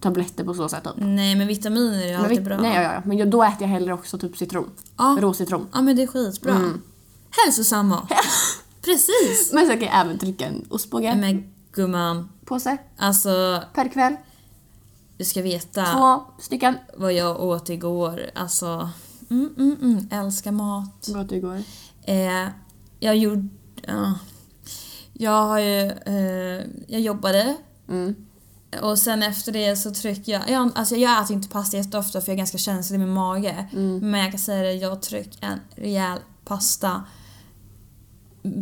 tabletter på så sätt typ. Nej, men vitaminer är Men alltid bra. Nej, ja, ja. Men jag, då äter jag hellre också typ citron. Ja. Råcitron. Ja, men det är skitbra. Mm. Hälsosam mat. (laughs) Precis. Men så kan jag även trycka en ostbåge Men gumman, på sig alltså per kväll. du ska veta Två stycken. vad jag åt igår. Alltså, mm, mm, mm, älskar mat. Vad åt du igår? Eh, jag gjorde... Ja. Jag har ju... Eh, jag jobbade Mm. och sen efter det så trycker jag... jag alltså jag äter inte pasta jätteofta för jag är ganska känslig i min mage. Mm. Men jag kan säga det, jag trycker en rejäl pasta.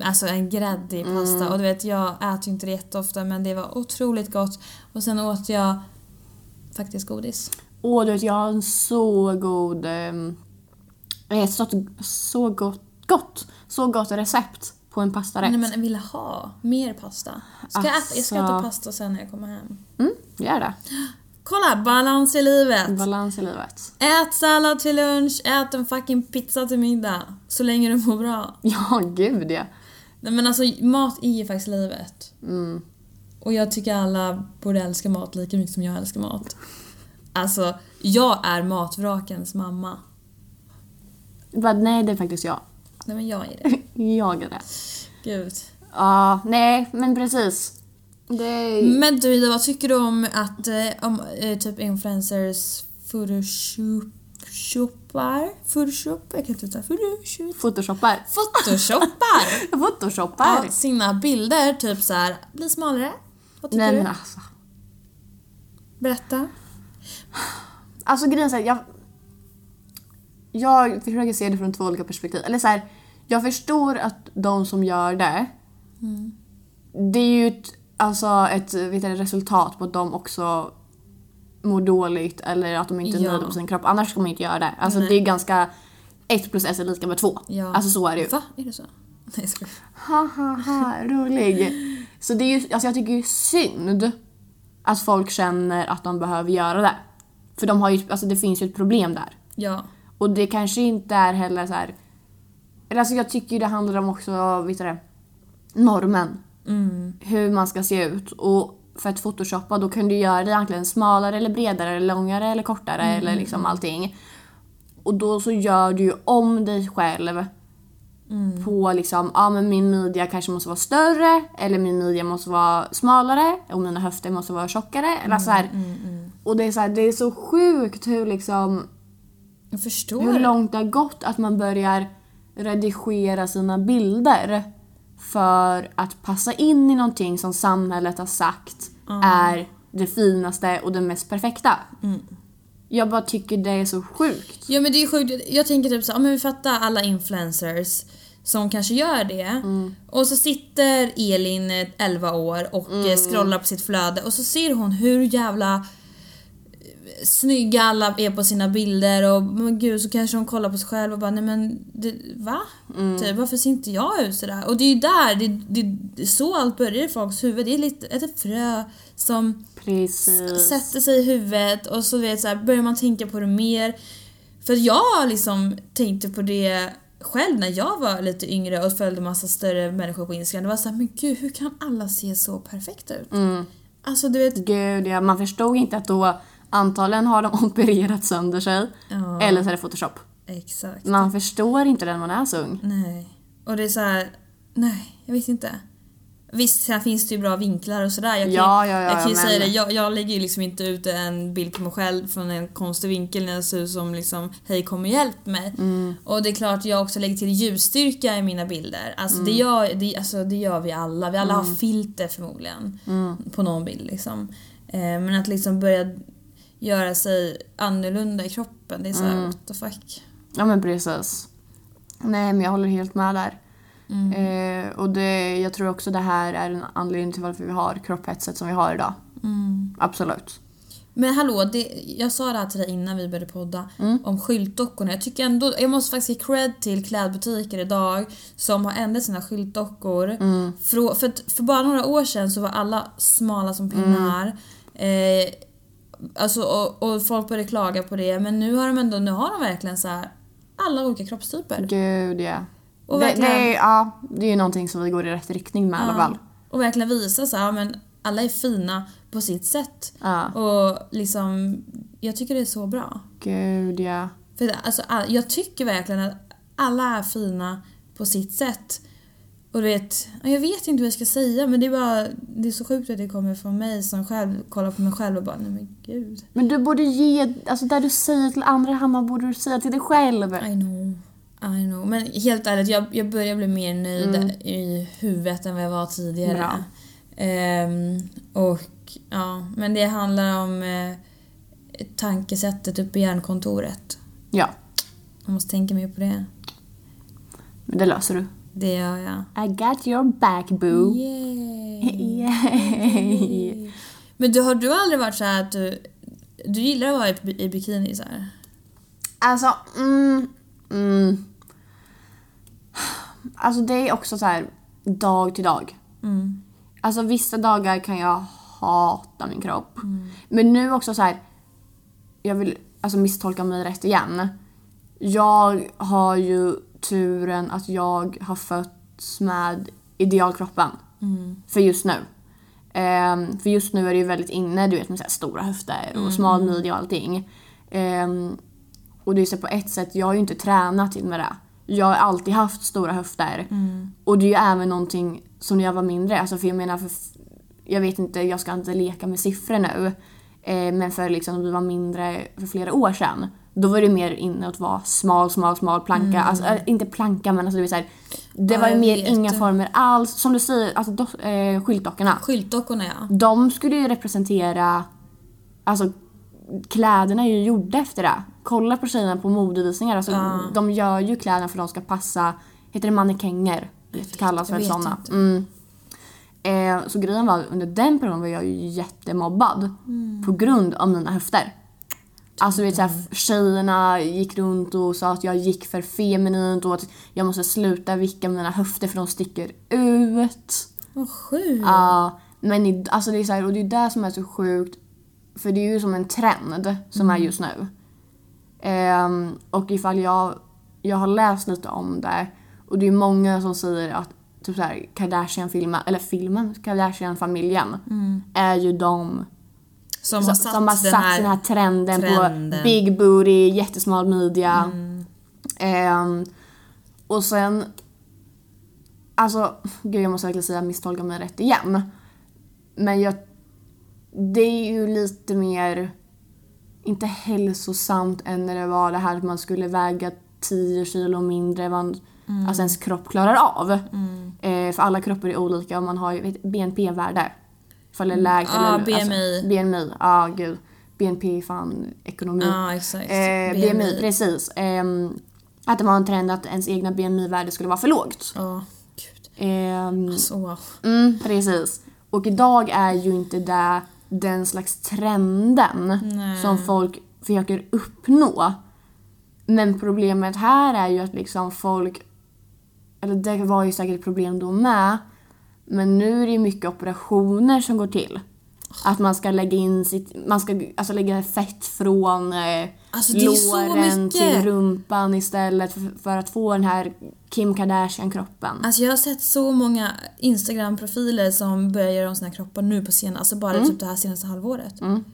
Alltså en gräddig pasta. Mm. Och du vet, jag äter ju inte det jätteofta men det var otroligt gott. Och sen åt jag faktiskt godis. Åh du vet jag har en så god... ehm, Eh, så, så gott, gott, så gott recept på en pastarätt. Nej men jag ville ha mer pasta. Ska jag, äta, jag ska äta Alltså. pasta sen när jag kommer hem. Mm, gör det. (gasps) Kolla, balans i livet. Balans i livet. Ät sallad till lunch, ät en fucking pizza till middag. Så länge du mår bra. (laughs) Ja, gud ja. Nej men alltså mat är ju faktiskt livet. Mm. Och jag tycker alla borde älska mat lika mycket som jag älskar mat. Alltså, jag är matvrakens mamma. Bara, nej, det är faktiskt jag. Nej men jag är det. (laughs) Jag är det. Gud. Ja, nej, men precis. Det... Men du Ida, vad tycker du om att eh, om, eh, typ influencers photoshoppar? Photoshop? Jag kan inte uttala photoshop. Photoshoppar. Photoshoppar! (laughs) Photoshoppar. ja, sina bilder typ så här blir smalare. Vad tycker Nej du? alltså. Berätta. Alltså grejen är så här, jag... Jag försöker se det från två olika perspektiv. Eller så här, jag förstår att de som gör det, det är ju ett, alltså ett vet du, resultat på att de också mår dåligt eller att de inte är Ja. nöjda på sin kropp. Annars ska man inte göra det. Alltså Nej. det är ganska... ett plus ett är lika med två. Ja. Alltså så är det ju. Va? Är det så? (laughs) Nej jag. Ha ha ha, rolig. Så det är ju, alltså jag tycker ju synd att folk känner att de behöver göra det. För de har ju, alltså det finns ju ett problem där. Ja. Och det kanske inte är heller så här. Eller alltså jag tycker ju det handlar om också, vet du det, normen. Mm. Hur man ska se ut. Och för att photoshoppa då kan du göra det egentligen smalare eller bredare eller långare eller kortare eller liksom allting. Och då så gör du ju om dig själv på liksom, ja men min midja kanske måste vara större eller min midja måste vara smalare och mina höfter måste vara tjockare. Eller så här. Och det är så här, det är så sjukt hur liksom Jag förstår. hur långt det har gått att man börjar redigera sina bilder för att passa in i någonting som samhället har sagt är det finaste och det mest perfekta. Jag bara tycker det är så sjukt. Ja men det är sjukt. Jag tänker typ så ja men vi fattar alla influencers som kanske gör det. Mm. Och så sitter Elin, eh, 11 år, och Mm. eh, scrollar på sitt flöde och så ser hon hur jävla eh, snygga alla är på sina bilder och men gud så kanske hon kollar på sig själv och bara nej men det, va? Mm. Typ, varför ser inte jag ut sådär? Och det är ju där, det, det, det så allt börjar i folks huvud. Det är lite ett frö som Precis. sätter sig i huvudet och så vet så här, börjar man tänka på det mer. För jag liksom tänkte på det själv när jag var lite yngre och följde massa större människor på Instagram. Det var såhär, men gud hur kan alla se så perfekta ut? Alltså du vet, Gud ja, man förstod inte att då antagligen har de (laughs) opererat sönder sig Ja. eller så är det photoshop. exakt. Man förstår inte det när man är så ung. Nej. Och det är så här, nej, jag vet inte. Visst, sen finns det ju bra vinklar och sådär. Jag kan, Ja, ja, ja, jag kan ju men- säga det, jag, jag lägger ju liksom inte ut en bild på mig själv från en konstig vinkel när jag ser ut som liksom Hej kom och hjälp mig. Mm. Och det är klart jag också lägger till ljusstyrka i mina bilder. Alltså, Mm. det, gör, det, alltså det gör vi alla. Vi alla har filter förmodligen Mm. på någon bild liksom. Eh, men att liksom börja göra sig annorlunda i kroppen, det är såhär Mm. what the fuck. Ja men precis. Nej men jag håller helt med där. Mm. Eh, och det, jag tror också det här är en anledning till varför vi har kropphetset som vi har idag. Mm. Absolut. Men hallå, det, jag sa det här till dig innan vi började podda Mm. om skyltdockorna. Jag tycker ändå, jag måste faktiskt ge cred till klädbutiker idag som har ändrat sina skyltdockor. Mm. För, för, för bara några år sedan så var alla smala som Mm. pinnar. Eh, alltså, och, och folk började klaga på det men nu har de ändå, nu har de verkligen så här alla olika kroppstyper. Gud ja. Och det, verkligen- det, är, ja, det är ju någonting som vi går i rätt riktning med i alla fall. Och verkligen visa så här, ja, men alla är fina på sitt sätt. Ja. Och liksom, jag tycker det är så bra. Gud ja. För alltså, all, jag tycker verkligen att alla är fina på sitt sätt. Och du vet, ja, jag vet inte vad jag ska säga men det är bara, det är så sjukt att det kommer från mig som själv kollar på mig själv och bara nej men gud. Men du borde ge, alltså där du säger till andra Hanna borde du säga till dig själv. I know. I know. Men helt ärligt, jag, jag börjar bli mer nöjd i huvudet än vad jag var tidigare. Ehm, och ja, men det handlar om eh, tankesättet uppe i hjärnkontoret. Ja, Jag måste tänka mer på det. men det löser du. Det gör jag. I got your back boo. Yay. (laughs) Yay. Men du, har du aldrig varit så att du, du gillar att vara i, i bikini så här? Alltså, mm, mm. Alltså det är också så här dag till dag. Mm. Alltså vissa dagar kan jag hata min kropp. Men nu också så här. Jag vill alltså misstolka mig rätt igen. Jag har ju turen att jag har fötts med idealkroppen. För just nu. Ehm, för just nu är det ju väldigt inne du vet med så stora höfter och smal midja och allting. Ehm, och det är så på ett sätt, jag har ju inte tränat till med det. Jag har alltid haft stora höfter. Och det är ju även någonting som när jag var mindre. Alltså för jag menar, för, jag vet inte, jag ska inte leka med siffror nu. Eh, men för liksom vi var mindre för flera år sedan. Då var det mer inne att vara smal, smal, smal planka. Alltså, äh, inte planka men alltså det, vill säga, det Ja, var mer vet. inga former alls. Som du säger, alltså do, eh, skyltdockorna. Skyltdockorna ja. De skulle ju representera, alltså kläderna är ju gjorda efter det. Kolla på tjejerna på modevisningar, alltså, de gör ju kläderna för att de ska passa, heter det mannekänger? Det kallas väl sådana. Mm. Eh, så grejen var under den perioden var jag ju jättemobbad Mm. på grund av mina höfter. Alltså du vet såhär, tjejerna gick runt och sa att jag gick för feminint och att jag måste sluta vicka mina höfter för de sticker ut. Vad sjukt. Ja, men i, alltså det är så här, och det är det som är så sjukt. För det är ju som en trend som är just nu. Ehm, och ifall jag, jag har läst lite om det och det är många som säger att typ så här, Kardashian-filmen, eller filmen, Kardashian-familjen är ju de Som som, har satt, som har den, satt här, den här trenden, trenden. på big booty, jättesmal midja. Ehm, och sen... Alltså, gud jag måste verkligen säga misstolka mig rätt igen. Men jag... Det är ju lite mer... Inte hälsosamt än när det var det här att man skulle väga 10 kilo mindre än vad alltså ens kropp klarar av. Eh, för alla kroppar är olika och man har ju vet, BNP-värde. Ifall det är lägre Ja, eller... BMI. Alltså, BMI, ja gud. BNP fan ekonomi. Ja, exakt. Eh, BMI, precis. Ehm, att det var en trend att ens egna BMI-värde skulle vara för lågt. Ja, gud. Ehm, Så wow. mm, precis. Och idag är ju inte det den slags trenden Nej. som folk försöker uppnå. Men problemet här är ju att liksom folk, eller det var ju säkert problem då med, men nu är det ju mycket operationer som går till. Att man ska lägga in sitt, man ska alltså lägga fett från eh, Alltså, låren till rumpan istället för, för att få den här Kim Kardashian-kroppen. Alltså jag har sett så många Instagram-profiler som börjar göra om sina kroppar nu på senaste, alltså bara typ det här senaste halvåret. Mm.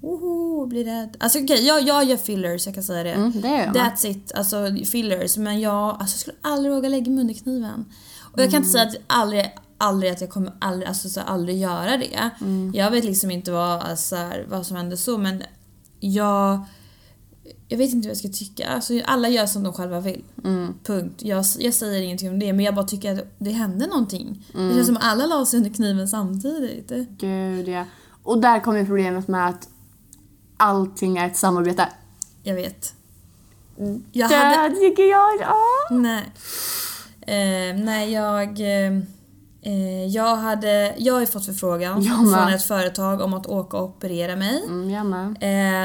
Woho, blir rädd. Alltså okej, jag, jag gör fillers, jag kan säga det. Mm, det gör jag. That's it, alltså fillers. Men jag, alltså, jag skulle aldrig våga lägga mig under kniven. Och jag kan inte säga att aldrig, aldrig att jag kommer aldrig, alltså, så aldrig göra det. Jag vet liksom inte vad, alltså, vad som händer så men jag jag vet inte vad jag ska tycka. Alltså, alla gör som de själva vill. Punkt. Jag, jag säger ingenting om det men jag bara tycker att det hände någonting. Det känns som att alla la sig under kniven samtidigt. Gud ja. Och där kommer problemet med att allting är ett samarbete. Jag vet. Jag det hade... tycker jag. Ja. Nej. Eh, nej, jag... Eh, jag hade... Jag har ju fått förfrågan från ett företag om att åka och operera mig. Mm.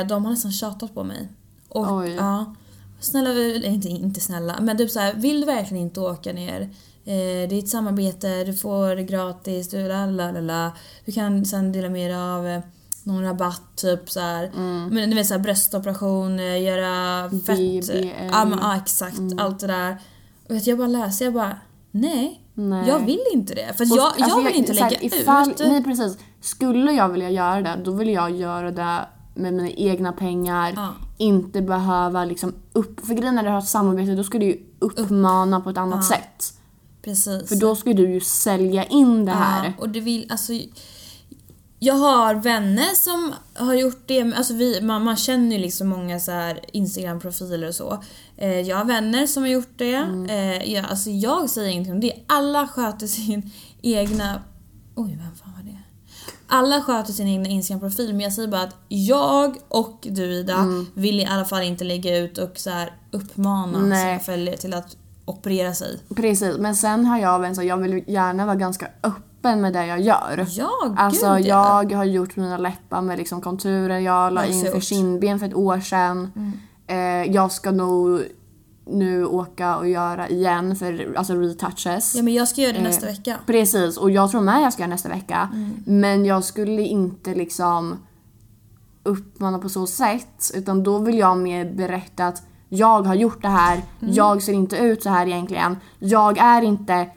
Eh, de har nästan tjatat på mig. Och, Oj. Ja, snälla, inte, inte snälla, men typ så här, vill du verkligen inte åka ner? Eh, det är ett samarbete, du får det gratis, du, la, la, la, la. du kan sen dela med dig av eh, någon rabatt, typ så här. Mm. Men du vet såhär bröstoperation, eh, göra fett... Ja, men, ja exakt, allt det där. Och jag bara läser, jag bara nej, Nej. jag vill inte det. För Och, jag, alltså, jag vill inte här, lägga ifall, ut. Nej precis. Skulle jag vilja göra det, då vill jag göra det med mina egna pengar. Ja. Inte behöva liksom upp... För grejen när du har ett samarbete, då ska du ju uppmana på ett annat sätt. Precis. För då ska du ju sälja in det här. Ja, och det vill, alltså, jag har vänner som har gjort det, alltså vi, man, man känner ju liksom många så här Instagram-profiler och så. Eh, jag har vänner som har gjort det. Mm. Eh, jag, alltså jag säger ingenting om det. Alla sköter sin egna... Oj, vem fan var det? Alla sköter sin egna Instagram-profil men jag säger bara att jag och du Ida Mm. vill i alla fall inte lägga ut och så här uppmana Nej. sina följare till att operera sig. Precis, men sen har jag en så jag vill gärna vara ganska öppen med det jag gör. Ja, Alltså gud ja. jag har gjort mina läppar med liksom konturer, jag la in för kindben för ett år sedan. Eh, jag ska nog nu åka och göra igen för alltså retouches. Ja men jag ska göra det Eh, nästa vecka. Precis, och jag tror med jag ska göra nästa vecka. Mm. Men jag skulle inte liksom uppmana på så sätt. Utan då vill jag mer berätta att jag har gjort det här, Mm. jag ser inte ut så här egentligen. Jag är inte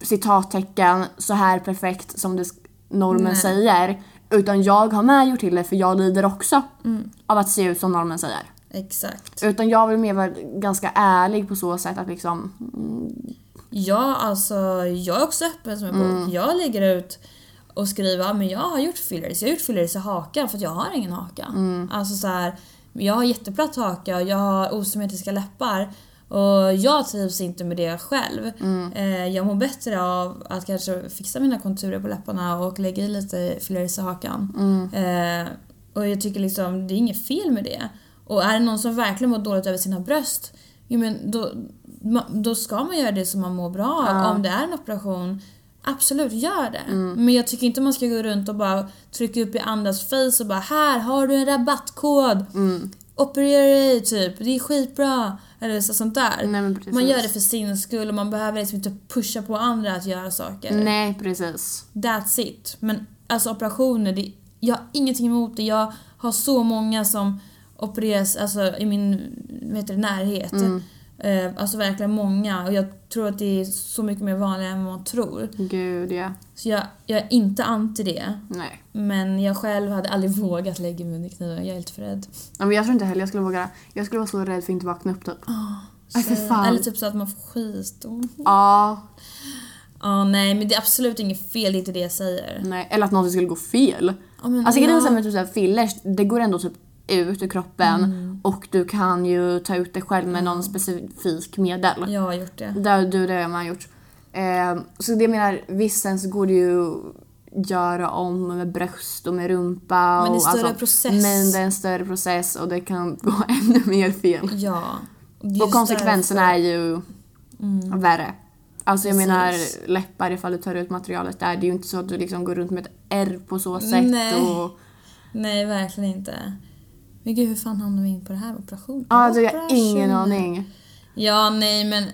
citattecken så här perfekt som det normen Nej. säger. Utan jag har med gjort till det för jag lider också Mm. av att se ut som normen säger. Exakt. Utan jag vill mer vara ganska ärlig på så sätt att liksom Ja, alltså jag är också öppen som en Mm. bok. Jag lägger ut och skriver "Ja, men jag har gjort fillers. Jag har gjort fillers i hakan för att jag har ingen haka. Mm. Alltså så här, jag har jätteplatt haka och jag har osymmetriska läppar. Och jag trivs inte med det själv. Mm. Eh, jag mår bättre av att kanske fixa mina konturer på läpparna och lägga i lite fillers i hakan. Mm. Eh, och jag tycker liksom, det är inget fel med det. Och är det någon som verkligen mår dåligt över sina bröst, jo, men då, då ska man göra det som man mår bra av. Om det är en operation, absolut gör det. Mm. Men jag tycker inte man ska gå runt och bara trycka upp i andras face och bara här har du en rabattkod. Mm. Operera dig typ, det är skitbra. Eller så, sånt där. Nej, man gör det för sin skull och man behöver liksom inte pusha på andra att göra saker. nej precis. That's it. Men alltså operationer, det, jag har ingenting emot det. Jag har så många som opereras alltså, i min heter det, närhet. Eh, alltså verkligen många. Och jag tror att det är så mycket mer vanligt än vad man tror. Gud ja. Så jag, jag är inte anti det. Nej. Men jag själv hade aldrig (laughs) vågat lägga mig under kniven. Jag är helt för rädd. Ja, men jag tror inte heller jag skulle våga. Jag skulle vara så rädd för att inte vakna upp typ. Aj, för Så- fan. Eller typ så att man får skitont. Ja, Ja, nej men det är absolut inget fel, det är inte det jag säger. nej. Eller att något skulle gå fel. Men, Alltså grejen ja. här med typ så här fillers, det går ändå typ ut ur kroppen och du kan ju ta ut det själv med någon specifik medel. Jag har gjort det. Har du det har man gjort. Eh, så det menar, visst sen så går det ju göra om med bröst och med rumpa. Men det är och, större alltså, process. Men det är en större process och det kan (laughs) gå ännu mer fel. Ja. Och konsekvenserna därför- är ju värre. Alltså jag Precis. menar läppar ifall du tar ut materialet där. Det är ju inte så att du liksom går runt med ett R på så sätt. Nej. Och, Nej, verkligen inte. Men gud, hur fan hamnade vi in på det här? Operation? ja, alltså, jag har ingen aning. Ja, nej men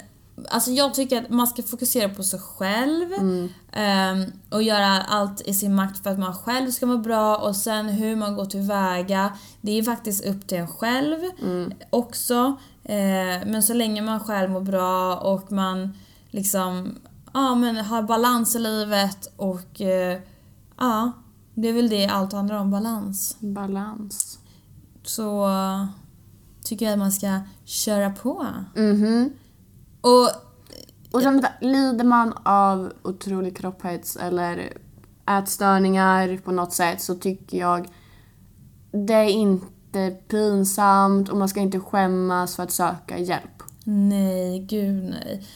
Alltså jag tycker att man ska fokusera på sig själv Mm. ehm, och göra allt i sin makt för att man själv ska må bra och sen hur man går tillväga, det är faktiskt upp till en själv Mm. också. Eh, men så länge man själv mår bra och man liksom ja, men har balans i livet och eh, ja, det är väl det allt handlar om, balans. Balans. Så tycker jag att man ska köra på. Mhm. Och Och sen lider man av otrolig kropphets eller ätstörningar på något sätt så tycker jag det är inte pinsamt och man ska inte skämmas för att söka hjälp. Nej, gud nej.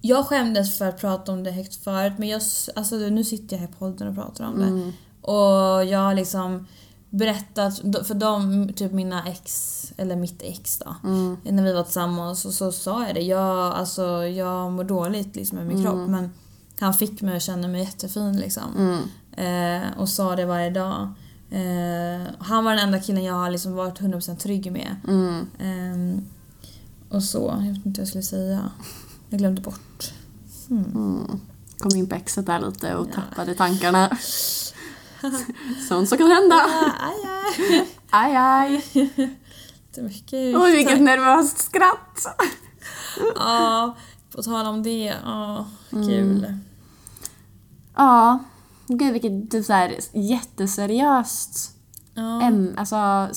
Jag skämdes för att prata om det högt förut men jag, alltså, nu sitter jag här i podden och pratar om det. Och jag liksom berättat, för de, typ mina ex, eller mitt ex då, Mm. när vi var tillsammans så, så sa jag det. Jag, alltså, jag mår dåligt liksom med min Mm. kropp men han fick mig att känna mig jättefin liksom. Mm. Eh, och sa det varje dag. Eh, han var den enda killen jag har liksom varit 100% trygg med. Mm. Ehm, och så, jag vet inte vad jag skulle säga. Jag glömde bort. Kom in på exet där lite och Ja. tappade tankarna. (laughs) (laughs) Sånt som kan hända. Ah, aj, aj. Aj, aj. (laughs) Mycket. Oj, vilket nervöst skratt. (laughs) Ja, på tal om det. Ja, kul. Ja, gud vilket typ så här, jätteseriöst Ja. äm, alltså,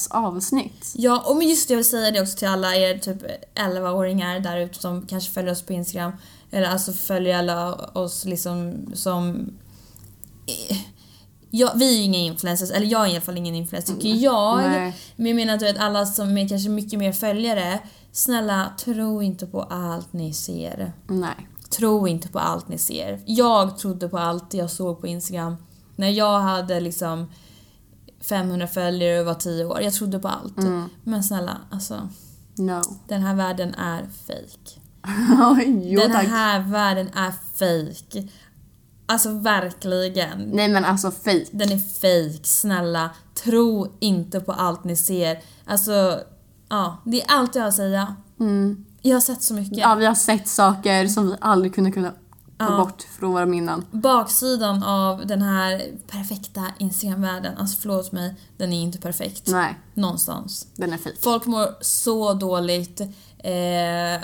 avsnitt. Ja, och men just det, jag vill säga det också till alla er typ 11-åringar där ute som kanske följer oss på Instagram. Eller alltså följer alla oss liksom som... Ja, vi är ju inga influencers, eller jag är i alla fall ingen influencer tycker jag. Nej. Men jag menar att du vet, alla som är kanske mycket mer följare, snälla tro inte på allt ni ser. Nej. Tro inte på allt ni ser. Jag trodde på allt jag såg på Instagram. När jag hade liksom 500 följare och var 10 år. Jag trodde på allt. Men snälla, alltså. No. Den här världen är fake. (laughs) Jo den tack. här världen är fake. Alltså verkligen. Nej men alltså fake. Den är fake. Snälla, tro inte på allt ni ser. Alltså, ja. Det är allt jag har att säga. Mm. Jag har sett så mycket. Ja, vi har sett saker som vi aldrig kunde kunna ta Ja. bort från våra minnen. baksidan av den här perfekta Instagram-världen, alltså förlåt mig, den är inte perfekt. Nej, Någonstans. den är fake. Folk mår så dåligt eh,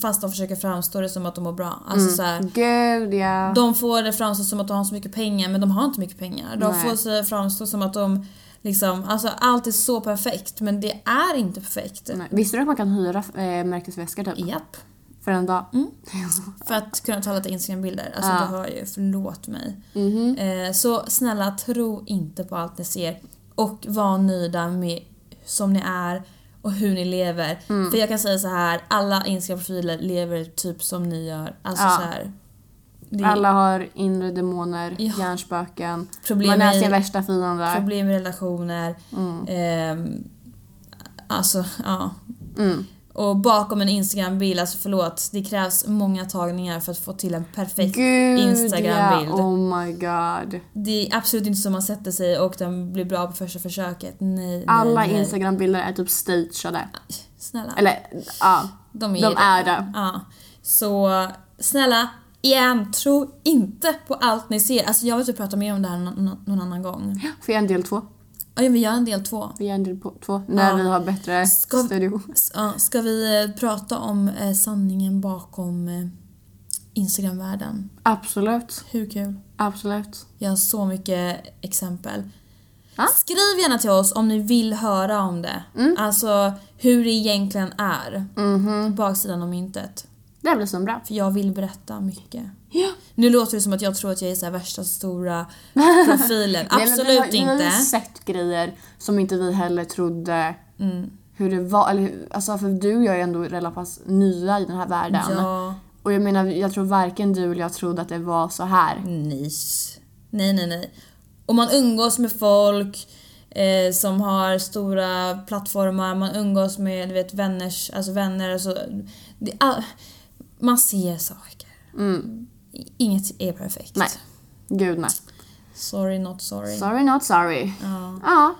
fast de försöker framstå det som att de mår bra. Alltså så här, Gud ja. de får det framstå som att de har så mycket pengar men de har inte mycket pengar. De Nej. får sig framstå som att de liksom, alltså allt är så perfekt men det är inte perfekt. Nej. Visste du att man kan hyra eh, märkesväskor typ? Japp. För en dag? (laughs) För att kunna ta lite Instagram-bilder. Alltså Ja. du hör ju, förlåt mig. Mhm. Eh, så snälla, tro inte på allt ni ser. Och var nöjda med som ni är och hur ni lever. Mm. För jag kan säga så här, alla Instagram-profiler lever typ som ni gör. Alltså Ja. så här. Det Alla har inre demoner, Ja. hjärnspöken. Problem man är i- sin värsta fiende. problem i relationer. Mm. ehm, alltså, ja. Mm. Och bakom en Instagram-bild, alltså förlåt, det krävs många tagningar för att få till en perfekt Instagram-bild. ja, oh my god. Det är absolut inte så man sätter sig och den blir bra på första försöket. Nej, Alla nej, nej. Instagram-bilder är typ stageade. Snälla. Eller ja, de är, de är det. Ja. Så snälla, igen, tro inte på allt ni ser. Alltså jag vill typ prata mer om det här någon, annan gång. Får jag en del två? Ja, vi gör en del två. Vi gör en del två när Ja. vi har bättre Ska- studio. Ja, ska vi eh, prata om eh, sanningen bakom eh, Instagram-världen? Absolut, Hur kul? absolut. Jag har så mycket exempel. Ja. Skriv gärna till oss om ni vill höra om det. Mm. Alltså hur det egentligen är. Mhm. Baksidan av myntet. Det blir så bra. För jag vill berätta mycket. Ja. Nu låter det som att jag tror att jag är så här värsta stora (laughs) profilen. Nej, Absolut vi har, Vi har inte. ju sett grejer som inte vi heller trodde Mm. hur det var. Eller, hur- alltså för du och jag är ändå relativt nya i den här världen. Ja, Och jag menar, jag tror varken du eller jag trodde att det var så här. nice. Nej, nej, nej. Och man umgås med folk eh, som har stora plattformar, man umgås med du vet, vänners, alltså vänner. Alltså, det, all, man ser saker. Mm. Inget är perfekt. Nej. Gud nej. Sorry not sorry. Sorry not sorry. Ja. Ja,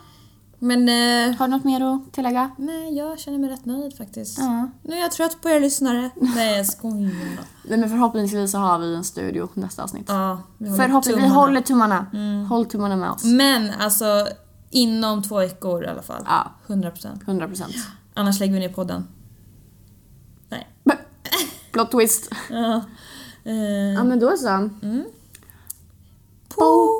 Men eh, har du något mer att tillägga? nej, jag känner mig rätt nöjd faktiskt. Ja. Nu är jag trött på er lyssnare. Nej, jag skojar. (laughs) Nej, men förhoppningsvis så har vi en studio nästa avsnitt. Ja, vi håller Förhoppningsvis, vi tummarna. håller tummarna. Håll tummarna med oss. Men alltså, inom två veckor i alla fall. Ja, 100%. 100 procent. Annars lägger vi ner podden. Plot twist. Ja. Eh, Ja men då så. Pok.